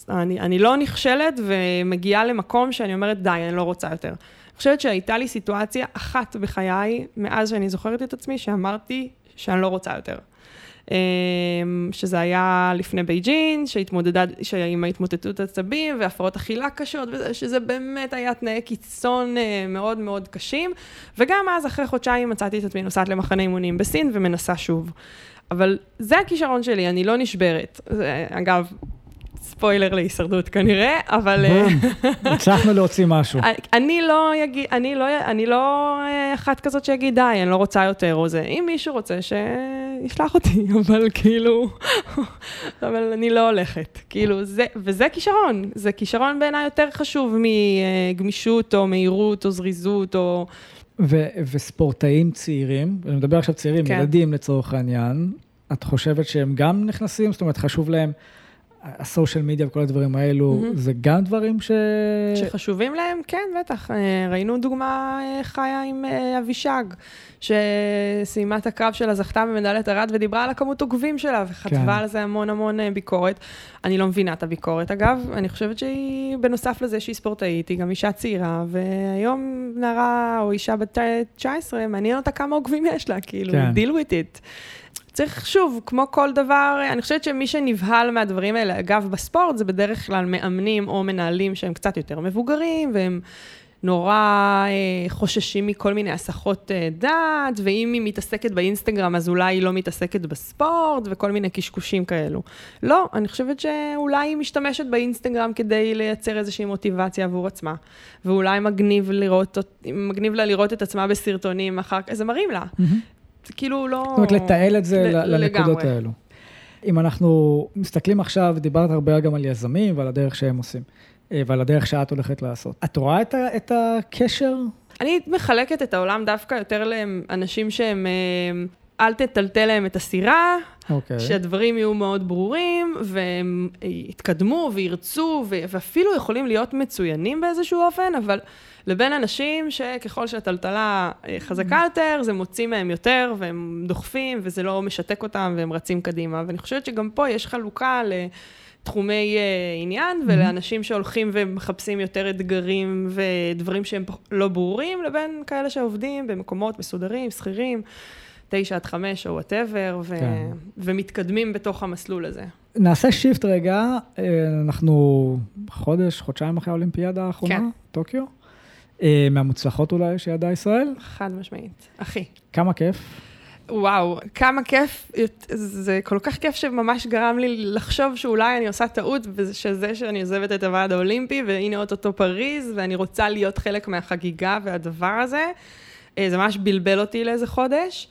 אני, אני לא נכשלת ומגיעה למקום שאני אומרת, די, אני לא רוצה יותר. אני חושבת שהייתה לי סיטואציה אחת בחיי, מאז שאני זוכרת את עצמי, שאמרתי שאני לא רוצה יותר. אמ, שזה היה לפני בייג'ין, שהתמודדה עם ההתמוטטות עצבים והפרעות אכילה קשות, שזה באמת היה תנאי קיצון אה, מאוד מאוד קשים. וגם אז, אחרי חודשיים, מצאתי את עצמי נוסעת למחנה אימונים בסין ומנסה שוב. אבל זה הכישרון שלי, אני לא נשברת. זה, אגב, ספוילר להישרדות כנראה, אבל... בום, הצלחנו להוציא משהו. אני לא אגיד, אני לא, אני לא אה, אחת כזאת שיגיד, די, אני לא רוצה יותר או זה. אם מישהו רוצה, שישלח אותי, אבל כאילו, אבל אני לא הולכת. כאילו, זה, וזה כישרון. זה כישרון בעיניי יותר חשוב מגמישות או מהירות או זריזות או... ו- וספורטאים צעירים, אני מדבר עכשיו צעירים, כן. ילדים לצורך העניין, את חושבת שהם גם נכנסים? זאת אומרת, חשוב להם... הסושיאל מדיה וכל הדברים האלו, mm-hmm. זה גם דברים ש... שחשובים להם? כן, בטח. אה, ראינו דוגמה אה, חיה עם אה, אבישג, שסיימה את הקרב שלה, זכתה במדליית ארד ודיברה על הכמות עוקבים שלה, וכתבה כן. על זה המון המון ביקורת. אני לא מבינה את הביקורת, אגב. אני חושבת שהיא, בנוסף לזה שהיא ספורטאית, היא גם אישה צעירה, והיום נערה או אישה בת 19, מעניין אותה כמה עוקבים יש לה, כאילו, כן. deal with it. צריך, שוב, כמו כל דבר, אני חושבת שמי שנבהל מהדברים האלה, אגב, בספורט, זה בדרך כלל מאמנים או מנהלים שהם קצת יותר מבוגרים, והם נורא אה, חוששים מכל מיני הסחות אה, דעת, ואם היא מתעסקת באינסטגרם, אז אולי היא לא מתעסקת בספורט, וכל מיני קשקושים כאלו. לא, אני חושבת שאולי היא משתמשת באינסטגרם כדי לייצר איזושהי מוטיבציה עבור עצמה, ואולי מגניב, לראות, מגניב לה לראות את עצמה בסרטונים אחר כך, זה מרים לה. Mm-hmm. כאילו לא... זאת אומרת, לתעל את זה ל- לנקודות האלו. אם אנחנו מסתכלים עכשיו, דיברת הרבה גם על יזמים ועל הדרך שהם עושים, אה, ועל הדרך שאת הולכת לעשות. את רואה את, ה- את הקשר? אני מחלקת את העולם דווקא יותר לאנשים שהם... אה, אל תטלטל להם את הסירה, okay. אוקיי. שהדברים יהיו מאוד ברורים, והם יתקדמו וירצו, ואפילו יכולים להיות מצוינים באיזשהו אופן, אבל לבין אנשים שככל שהטלטלה אה, חזקה. יותר, זה מוציא מהם יותר, והם דוחפים, וזה לא משתק אותם, והם רצים קדימה. ואני חושבת שגם פה יש חלוקה לתחומי uh, עניין, mm-hmm. ולאנשים שהולכים ומחפשים יותר אתגרים ודברים שהם לא ברורים, לבין כאלה שעובדים במקומות מסודרים, שכירים. תשע עד חמש או whatever, ו- כן. ומתקדמים בתוך המסלול הזה. נעשה shift רגע, אה, אנחנו חודש, חודשיים אחרי האולימפיאדה האחרונה, כן. טוקיו. אה, מהמוצלחות אולי שידעה ישראל? חד משמעית, אחי. כמה כיף. וואו, כמה כיף, זה כל כך כיף שממש גרם לי לחשוב שאולי אני עושה טעות, שזה שאני עוזבת את הוועד האולימפי, והנה אוטוטו פריז, ואני רוצה להיות חלק מהחגיגה והדבר הזה. אה, זה ממש בלבל אותי לאיזה חודש.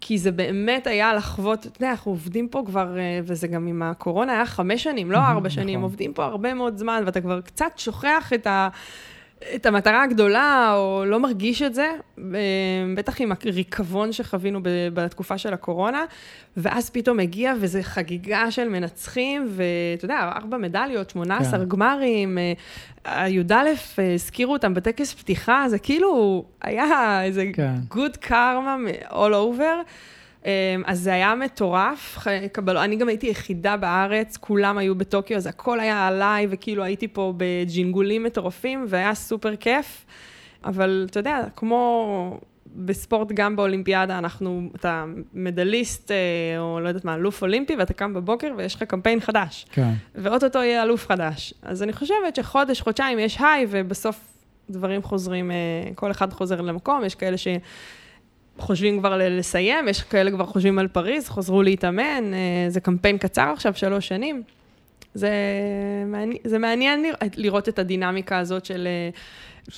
כי זה באמת היה לחוות, אתה יודע, אנחנו עובדים פה כבר, אה, וזה גם עם הקורונה היה חמש שנים, לא ארבע שנים, נכון. עובדים פה הרבה מאוד זמן, ואתה כבר קצת שוכח את ה... את המטרה הגדולה, או לא מרגיש את זה, אה, בטח עם הריקבון שחווינו בתקופה של הקורונה, ואז פתאום הגיע וזה חגיגה של מנצחים, ואתה יודע, ארבע מדליות, 18 כן. גמרים, הי"א אה, הזכירו אותם בטקס פתיחה, זה כאילו היה איזה כן. good karma all over. אמ, אז זה היה מטורף, אני גם הייתי יחידה בארץ, כולם היו בטוקיו, אז הכל היה עליי, וכאילו הייתי פה בג'ינגולים מטורפים, והיה סופר כיף. אבל אתה יודע, כמו בספורט, גם באולימפיאדה, אנחנו, אתה medalist, אה, או לא יודעת מה, אלוף אולימפי, ואתה קם בבוקר ויש לך קמפיין חדש. כן. ואו-טו-טו יהיה אלוף חדש. אז אני חושבת שחודש, חודשיים יש high, ובסוף דברים חוזרים, אה, כל אחד חוזר למקום, יש כאלה ש... חושבים כבר לסיים, יש כאלה כבר חושבים על פריז, חזרו להתאמן, אה, זה קמפיין קצר עכשיו, שלוש שנים. זה מעניין, זה מעניין לראות את הדינמיקה הזאת של אה,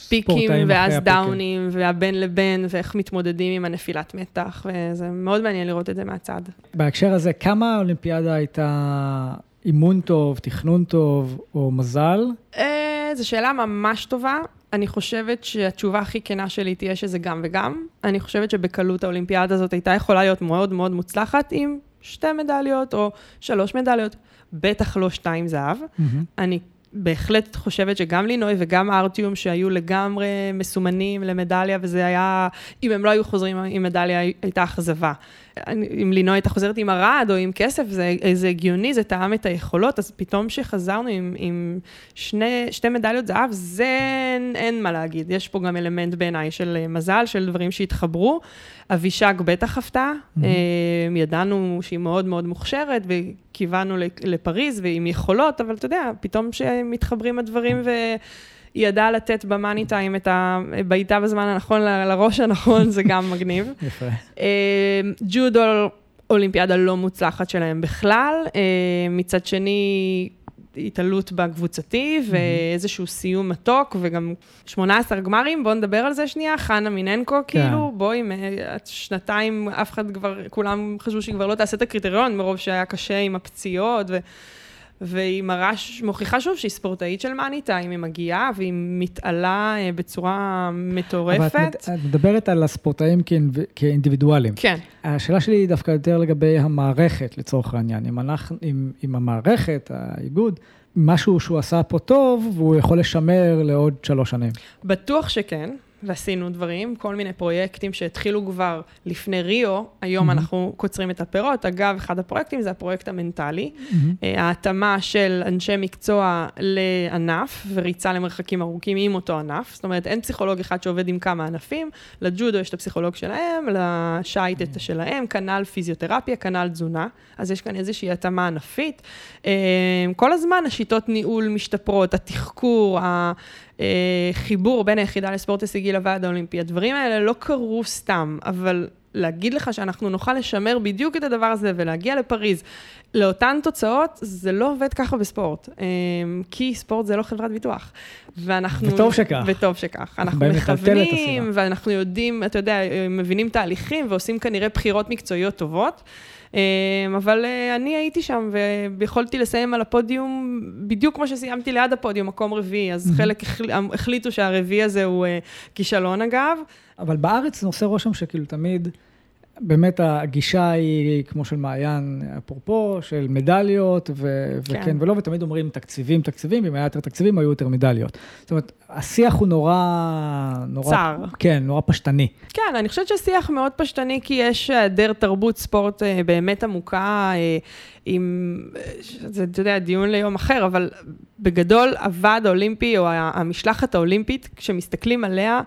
פיקים ואז דאונים, והבין לבין, ואיך מתמודדים עם הנפילת מתח, וזה מאוד מעניין לראות את זה מהצד. בהקשר הזה, כמה האולימפיאדה הייתה אימון טוב, תכנון טוב, או מזל? אה, זו שאלה ממש טובה. אני חושבת שהתשובה הכי כנה שלי תהיה שזה גם וגם. אני חושבת שבקלות האולימפיאדה הזאת הייתה יכולה להיות מאוד מאוד מוצלחת עם שתי מדליות או שלוש מדליות, בטח לא שתיים זהב. Mm-hmm. אני בהחלט חושבת שגם לינוי וגם ארטיום, שהיו לגמרי מסומנים למדליה, וזה היה, אם הם לא היו חוזרים עם מדליה, הייתה אכזבה. אם לינוי הייתה חוזרת עם ארד או עם כסף, זה, זה הגיוני, זה טעם את היכולות, אז פתאום שחזרנו עם, עם שני, שתי מדליות זהב, זה אין, אין מה להגיד. יש פה גם אלמנט בעיניי של מזל, של דברים שהתחברו. אבישג בטח הפתעה, mm-hmm. ידענו שהיא מאוד מאוד מוכשרת, וכיוונו לפריז ועם יכולות, אבל אתה יודע, פתאום שמתחברים הדברים ו... היא ידעה לתת במאני טיים את הבעיטה בזמן הנכון לראש הנכון, זה גם מגניב. יפה. אה, ג'ודו, אולימפיאדה לא מוצלחת שלהם בכלל. אה, מצד שני, התעלות בקבוצתי, ואיזשהו סיום מתוק, וגם 18 גמרים, בואו נדבר על זה שנייה, חנה מיננקו, כן. כאילו, בואי, שנתיים, אף אחד כבר, כולם חשבו שהיא כבר לא תעשה את הקריטריון, מרוב שהיה קשה עם הפציעות, ו... והיא מראה, מוכיחה שוב שהיא ספורטאית של מאני טיים, היא מגיעה והיא מתעלה אה, בצורה מטורפת. אבל את, את מדברת על הספורטאים כאינדיבידואלים. כן. השאלה שלי היא דווקא יותר לגבי המערכת, לצורך העניין. אם, אנחנו, אם, אם המערכת, האיגוד, משהו שהוא עשה פה טוב, והוא יכול לשמר לעוד שלוש שנים. בטוח שכן. ועשינו דברים, כל מיני פרויקטים שהתחילו כבר לפני ריו, היום mm-hmm. אנחנו קוצרים את הפירות. אגב, אחד הפרויקטים זה הפרויקט המנטלי, mm-hmm. ההתאמה של אנשי מקצוע לענף וריצה למרחקים ארוכים עם אותו ענף. זאת אומרת, אין פסיכולוג אחד שעובד עם כמה ענפים, לג'ודו יש את הפסיכולוג שלהם, לשייט את שלהם, כנ"ל פיזיותרפיה, כנ"ל תזונה, אז יש כאן איזושהי התאמה ענפית. אה, כל הזמן השיטות ניהול משתפרות, התחקור, חיבור בין היחידה לספורט הישגי לוועד האולימפי. הדברים האלה לא קרו סתם, אבל להגיד לך שאנחנו נוכל לשמר בדיוק את הדבר הזה ולהגיע לפריז לאותן תוצאות, זה לא עובד ככה בספורט. אה, כי ספורט זה לא חברת ביטוח. ואנחנו... וטוב שכך. וטוב שכך. אנחנו מכוונים, ואנחנו יודעים, אתה יודע, מבינים תהליכים ועושים כנראה בחירות מקצועיות טובות. אמ, אבל אה, אני הייתי שם ויכולתי לסיים על הפודיום בדיוק כמו שסיימתי ליד הפודיום, מקום רביעי, אז חלק החליטו שהרביעי הזה הוא אה, כישלון אגב. אבל בארץ זה עושה רושם שכאילו תמיד... באמת הגישה היא כמו של מעיין, אפרופו, של מדליות, ו- כן. וכן ולא, ותמיד אומרים תקציבים, תקציבים, אם היה יותר תקציבים, היו יותר מדליות. זאת אומרת, השיח הוא נורא... נורא צר. כן, נורא פשטני. כן, אני חושבת שהשיח מאוד פשטני, כי יש היעדר תרבות ספורט אה, באמת עמוקה, אה, עם, זה, אתה יודע, דיון ליום אחר, אבל בגדול, הוועד האולימפי, או המשלחת האולימפית, כשמסתכלים עליה,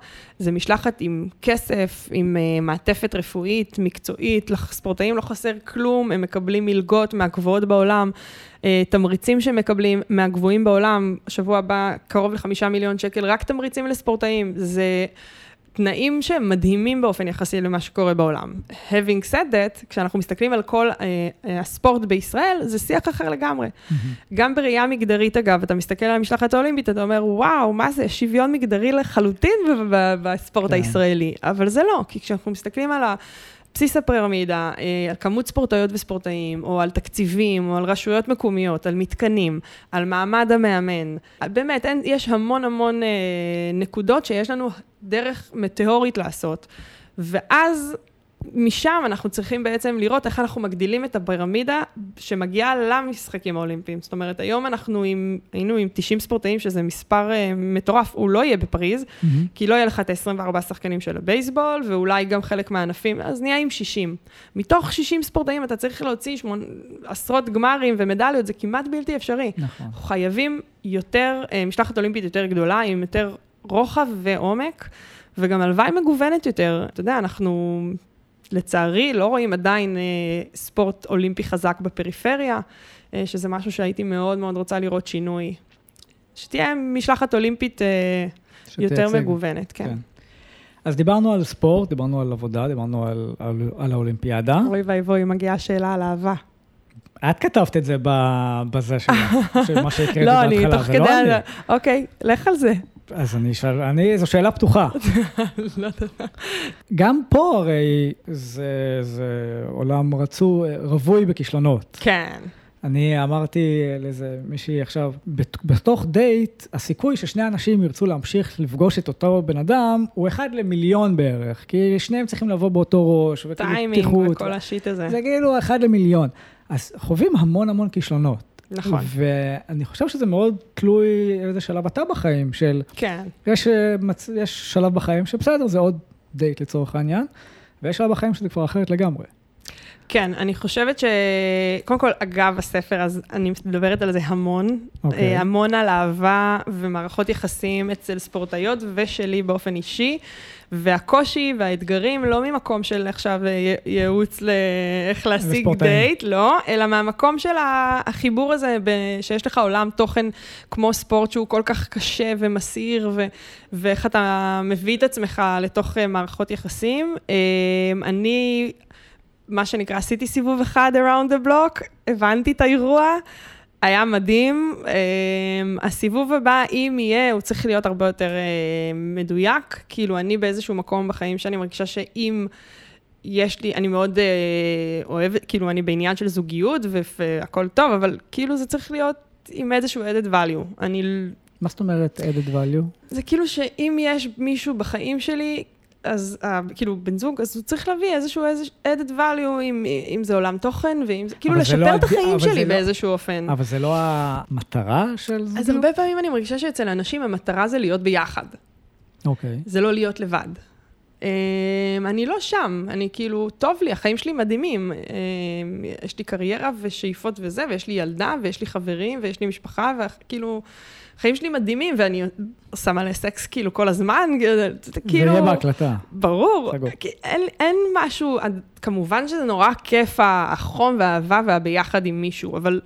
זה משלחת עם כסף, עם uh, מעטפת רפואית, מקצועית, לספורטאים לא חסר כלום, הם מקבלים מלגות מהגבוהות בעולם, uh, תמריצים שמקבלים מהגבוהים בעולם, שבוע הבא קרוב לחמישה מיליון שקל, רק תמריצים לספורטאים, זה... תנאים שהם מדהימים באופן יחסי למה שקורה בעולם. Having said that, כשאנחנו מסתכלים על כל uh, uh, הספורט בישראל, זה שיח אחר לגמרי. Mm-hmm. גם בראייה מגדרית, אגב, אתה מסתכל על המשלחת האולימפית, אתה אומר, וואו, מה זה, שוויון מגדרי לחלוטין בספורט כן. הישראלי. אבל זה לא, כי כשאנחנו מסתכלים על ה... בסיס הפירמידה, אה, על כמות ספורטאיות וספורטאים, או על תקציבים, או על רשויות מקומיות, על מתקנים, על מעמד המאמן. באמת, אין, יש המון המון אה, נקודות שיש לנו דרך מטאורית לעשות. ואז משם אנחנו צריכים בעצם לראות איך אנחנו מגדילים את הפירמידה שמגיעה למשחקים האולימפיים. זאת אומרת, היום אנחנו עם, היינו עם 90 ספורטאים, שזה מספר uh, מטורף, הוא לא יהיה בפריז, mm-hmm. כי לא יהיה לך את ה-24 שחקנים של הבייסבול, ואולי גם חלק מהענפים, אז נהיה עם 60. מתוך 60 ספורטאים אתה צריך להוציא שמונ... עשרות גמרים ומדליות, זה כמעט בלתי אפשרי. נכון. חייבים יותר, uh, משלחת אולימפית יותר גדולה, עם יותר רוחב ועומק, וגם הלוואי מגוונת יותר. אתה יודע, אנחנו לצערי לא רואים עדיין אה, ספורט אולימפי חזק בפריפריה, אה, שזה משהו שהייתי מאוד מאוד רוצה לראות שינוי. שתהיה משלחת אולימפית אה, יותר שתייצג. מגוונת, כן. כן. אז דיברנו על ספורט, דיברנו על עבודה, דיברנו על, על, על האולימפיאדה. אוי ואבוי, מגיעה שאלה על אהבה. את כתבת את זה בזה שלך, של מה שהקראתי לא, בהתחלה, אני תוך כדי זה... לא אני. אוקיי, לך על זה. אז אני אשאל, אני, זו שאלה פתוחה. לא, גם פה הרי זה, זה עולם רצוף, רווי בכישלונות. כן. אני אמרתי לאיזה מישהי עכשיו, בת- בתוך דייט, הסיכוי ששני אנשים ירצו להמשיך לפגוש את אותו בן אדם, הוא אחד למיליון בערך, כי שניהם צריכים לבוא באותו ראש, וכאילו טיימינג פתיחות. וכל ה shit הזה. זה כאילו אחד למיליון. אז חווים המון המון כישלונות. נכון. ואני חושב שזה מאוד תלוי איזה שלב אתה בחיים, של כן. יש, אה, מצ- יש שלב בחיים שבסדר, זה עוד דייט לצורך העניין, ויש שלב בחיים שזה כבר אחרת לגמרי. כן, אני חושבת ש... קודם כל, אגב הספר, אז אני מדברת על זה המון. אוקיי. אה, המון על אהבה ומערכות יחסים אצל ספורטאיות ושלי באופן אישי. והקושי והאתגרים, לא ממקום של עכשיו אה, ייעוץ לאיך להשיג לספורטאים. דייט, לא, אלא מהמקום של החיבור הזה, ב- שיש לך עולם תוכן כמו ספורט שהוא כל כך קשה ומסעיר, ו- ואיך אתה מביא את עצמך לתוך אה, מערכות יחסים. אני... מה שנקרא, עשיתי סיבוב אחד around the block, הבנתי את האירוע, היה מדהים. אה, הסיבוב הבא, אם יהיה, הוא צריך להיות הרבה יותר אה, מדויק. כאילו, אני באיזשהו מקום בחיים שאני מרגישה שאם יש לי, אני מאוד אה, אוהבת, כאילו, אני בעניין של זוגיות ו- והכל טוב, אבל כאילו זה צריך להיות עם איזשהו added value. אני מה זאת אומרת added value? זה כאילו שאם יש מישהו בחיים שלי, אז uh, כאילו בן זוג, אז הוא צריך להביא איזשהו added value, אם, אם זה עולם תוכן, ואם זה, כאילו זה לשפר לא את החיים שלי לא- באיזשהו אופן. אבל זה לא המטרה של זה? אז הרבה פעמים אני מרגישה שאצל אנשים המטרה זה להיות ביחד, אוקיי. זה לא להיות לבד. Um, אני לא שם, אני כאילו, טוב לי, החיים שלי מדהימים. Um, יש לי קריירה ושאיפות וזה, ויש לי ילדה, ויש לי חברים, ויש לי משפחה, וכאילו, החיים שלי מדהימים, ואני עושה מלא סקס כאילו כל הזמן, זה זה כאילו... יהיה בהקלטה. ברור, סגור. אין, אין משהו, כמובן שזה נורא כיף החום והאהבה והביחד עם מישהו, אבל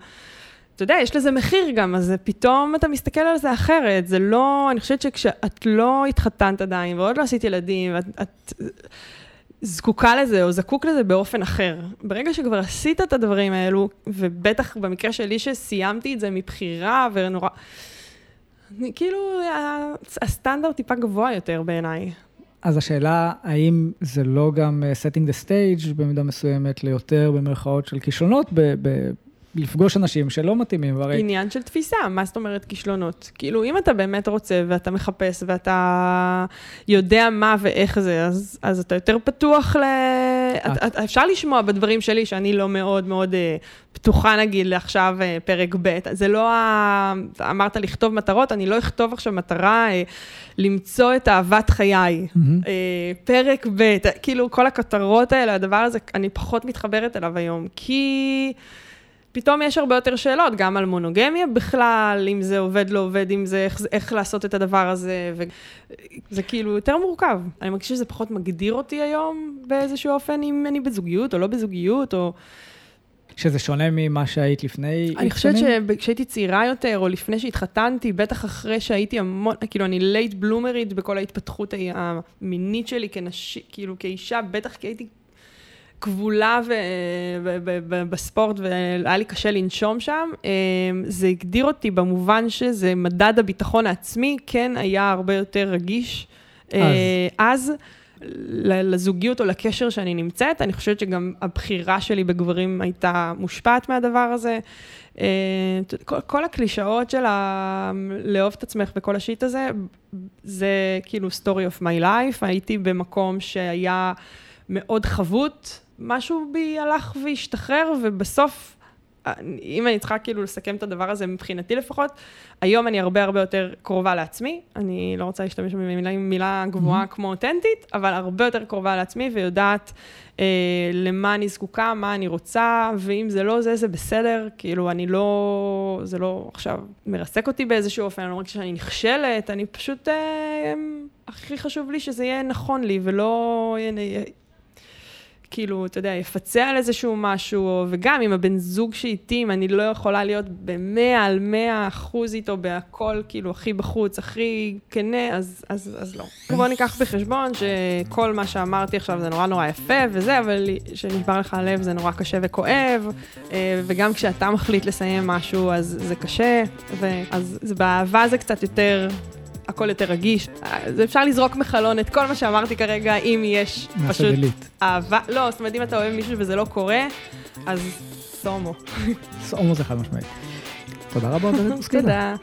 אתה יודע, יש לזה מחיר גם, אז פתאום אתה מסתכל על זה אחרת, זה לא, אני חושבת שכשאת לא התחתנת עדיין ועוד לא עשית ילדים, ואת את זקוקה לזה או זקוק לזה באופן אחר. ברגע שכבר עשית את הדברים האלו, ובטח במקרה שלי שסיימתי את זה מבחירה ונורא... אני, כאילו, הסטנדרט טיפה גבוה יותר בעיניי. אז השאלה, האם זה לא גם אה, setting the stage במידה מסוימת ליותר במרכאות של כישלונות, לפגוש אנשים שלא מתאימים, והרי עניין של תפיסה, מה זאת אומרת כישלונות? כאילו, אם אתה באמת רוצה ואתה מחפש ואתה יודע מה ואיך זה, אז, אז אתה יותר פתוח ל... את, את, אפשר לשמוע בדברים שלי שאני לא מאוד מאוד אה, פתוחה, נגיד, לעכשיו אה, פרק ב'. זה לא ה... אמרת לכתוב מטרות, אני לא אכתוב עכשיו מטרה אה, למצוא את אהבת חיי. מהמם. אה, פרק ב', כאילו, כל הכותרות האלה, הדבר הזה, אני פחות מתחברת אליו היום, כי... פתאום יש הרבה יותר שאלות, גם על מונוגמיה בכלל, אם זה עובד, לא עובד, אם זה איך, איך לעשות את הדבר הזה, וזה כאילו יותר מורכב. אני מרגישה שזה פחות מגדיר אותי היום באיזשהו אופן, אם אני בזוגיות או לא בזוגיות, או... שזה שונה ממה שהיית לפני אני חושבת? שכשהייתי צעירה יותר, או לפני שהתחתנתי, בטח אחרי שהייתי המון, כאילו, אני late bloomerית בכל ההתפתחות המינית שלי כנשי, כאילו, כאישה, בטח כי הייתי כבולה ו- ב- ב- ב- בספורט, והיה לי קשה לנשום שם. אה, זה הגדיר אותי במובן שזה מדד הביטחון העצמי, כן היה הרבה יותר רגיש. אה, אז. ל- לזוגיות או לקשר שאני נמצאת, אני חושבת שגם הבחירה שלי בגברים הייתה מושפעת מהדבר הזה. אה, כל, כל הקלישאות של ה- לאהוב את עצמך וכל השיט הזה, זה כאילו story of my life, הייתי במקום שהיה מאוד חבוט, משהו בי הלך והשתחרר, ובסוף אם אני צריכה כאילו לסכם את הדבר הזה מבחינתי לפחות, היום אני הרבה הרבה יותר קרובה לעצמי, אני לא רוצה להשתמש במילה מילה גבוהה mm-hmm. כמו אותנטית, אבל הרבה יותר קרובה לעצמי ויודעת אה, למה אני זקוקה, מה אני רוצה, ואם זה לא זה, זה בסדר, כאילו אני לא, זה לא עכשיו מרסק אותי באיזשהו אופן, אני לא מרגישה שאני נכשלת, אני פשוט, אה, הכי חשוב לי שזה יהיה נכון לי ולא... כאילו, אתה יודע, יפצה על איזשהו משהו, וגם עם הבן זוג שאיתי, אם אני לא יכולה להיות במאה על מאה אחוז איתו בהכל, כאילו, הכי בחוץ, הכי כנה, אז, אז, אז לא. בואו ניקח בחשבון שכל מה שאמרתי עכשיו זה נורא נורא יפה וזה, אבל כשנשבר לך הלב זה נורא קשה וכואב, אה, וגם כשאתה מחליט לסיים משהו, אז זה קשה, אז באהבה זה קצת יותר הכל יותר רגיש. אז אפשר לזרוק מחלון את כל מה שאמרתי כרגע, אם יש פשוט אהבה. לא, זאת אומרת, אם אתה אוהב מישהו וזה לא קורה, אז סומו. סומו זה חד משמעית. תודה רבה, תודה.